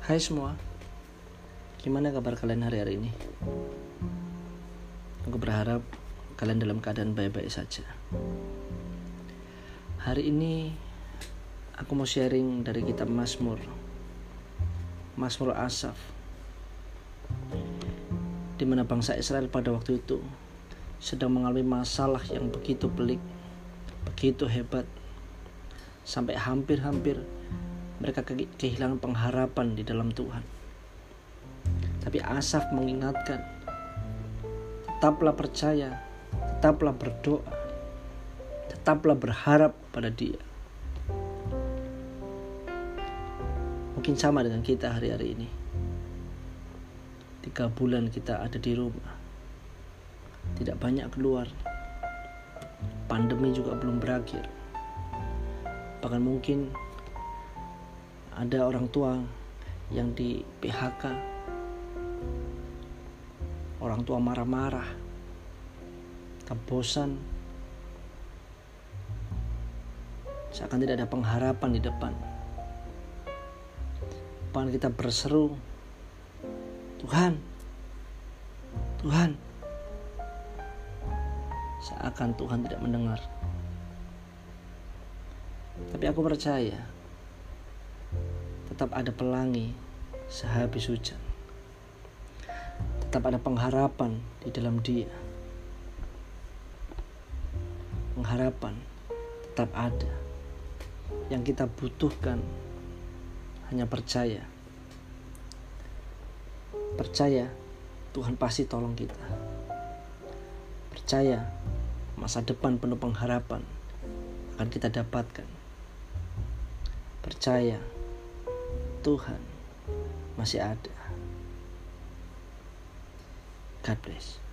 Hai semua, gimana kabar kalian hari-hari ini? Aku berharap kalian dalam keadaan baik-baik saja. Hari ini aku mau sharing dari kitab Mazmur, Mazmur Asaf, di mana bangsa Israel pada waktu itu sedang mengalami masalah yang begitu pelik, begitu hebat, sampai hampir-hampir mereka kehilangan pengharapan di dalam Tuhan. Tapi Asaf mengingatkan, tetaplah percaya, tetaplah berdoa, tetaplah berharap pada Dia. Mungkin sama dengan kita hari-hari ini. Tiga bulan kita ada di rumah, tidak banyak keluar. Pandemi juga belum berakhir. Bahkan mungkin ada orang tua yang di PHK orang tua marah-marah kebosan. Seakan tidak ada pengharapan di depan. Bahkan kita berseru Tuhan Tuhan. Seakan Tuhan tidak mendengar. Tapi aku percaya tetap ada pelangi sehabis hujan. Tetap ada pengharapan di dalam dia. Pengharapan tetap ada. Yang kita butuhkan hanya percaya. Percaya Tuhan pasti tolong kita. Percaya masa depan penuh pengharapan akan kita dapatkan. Percaya Tuhan masih ada. God bless.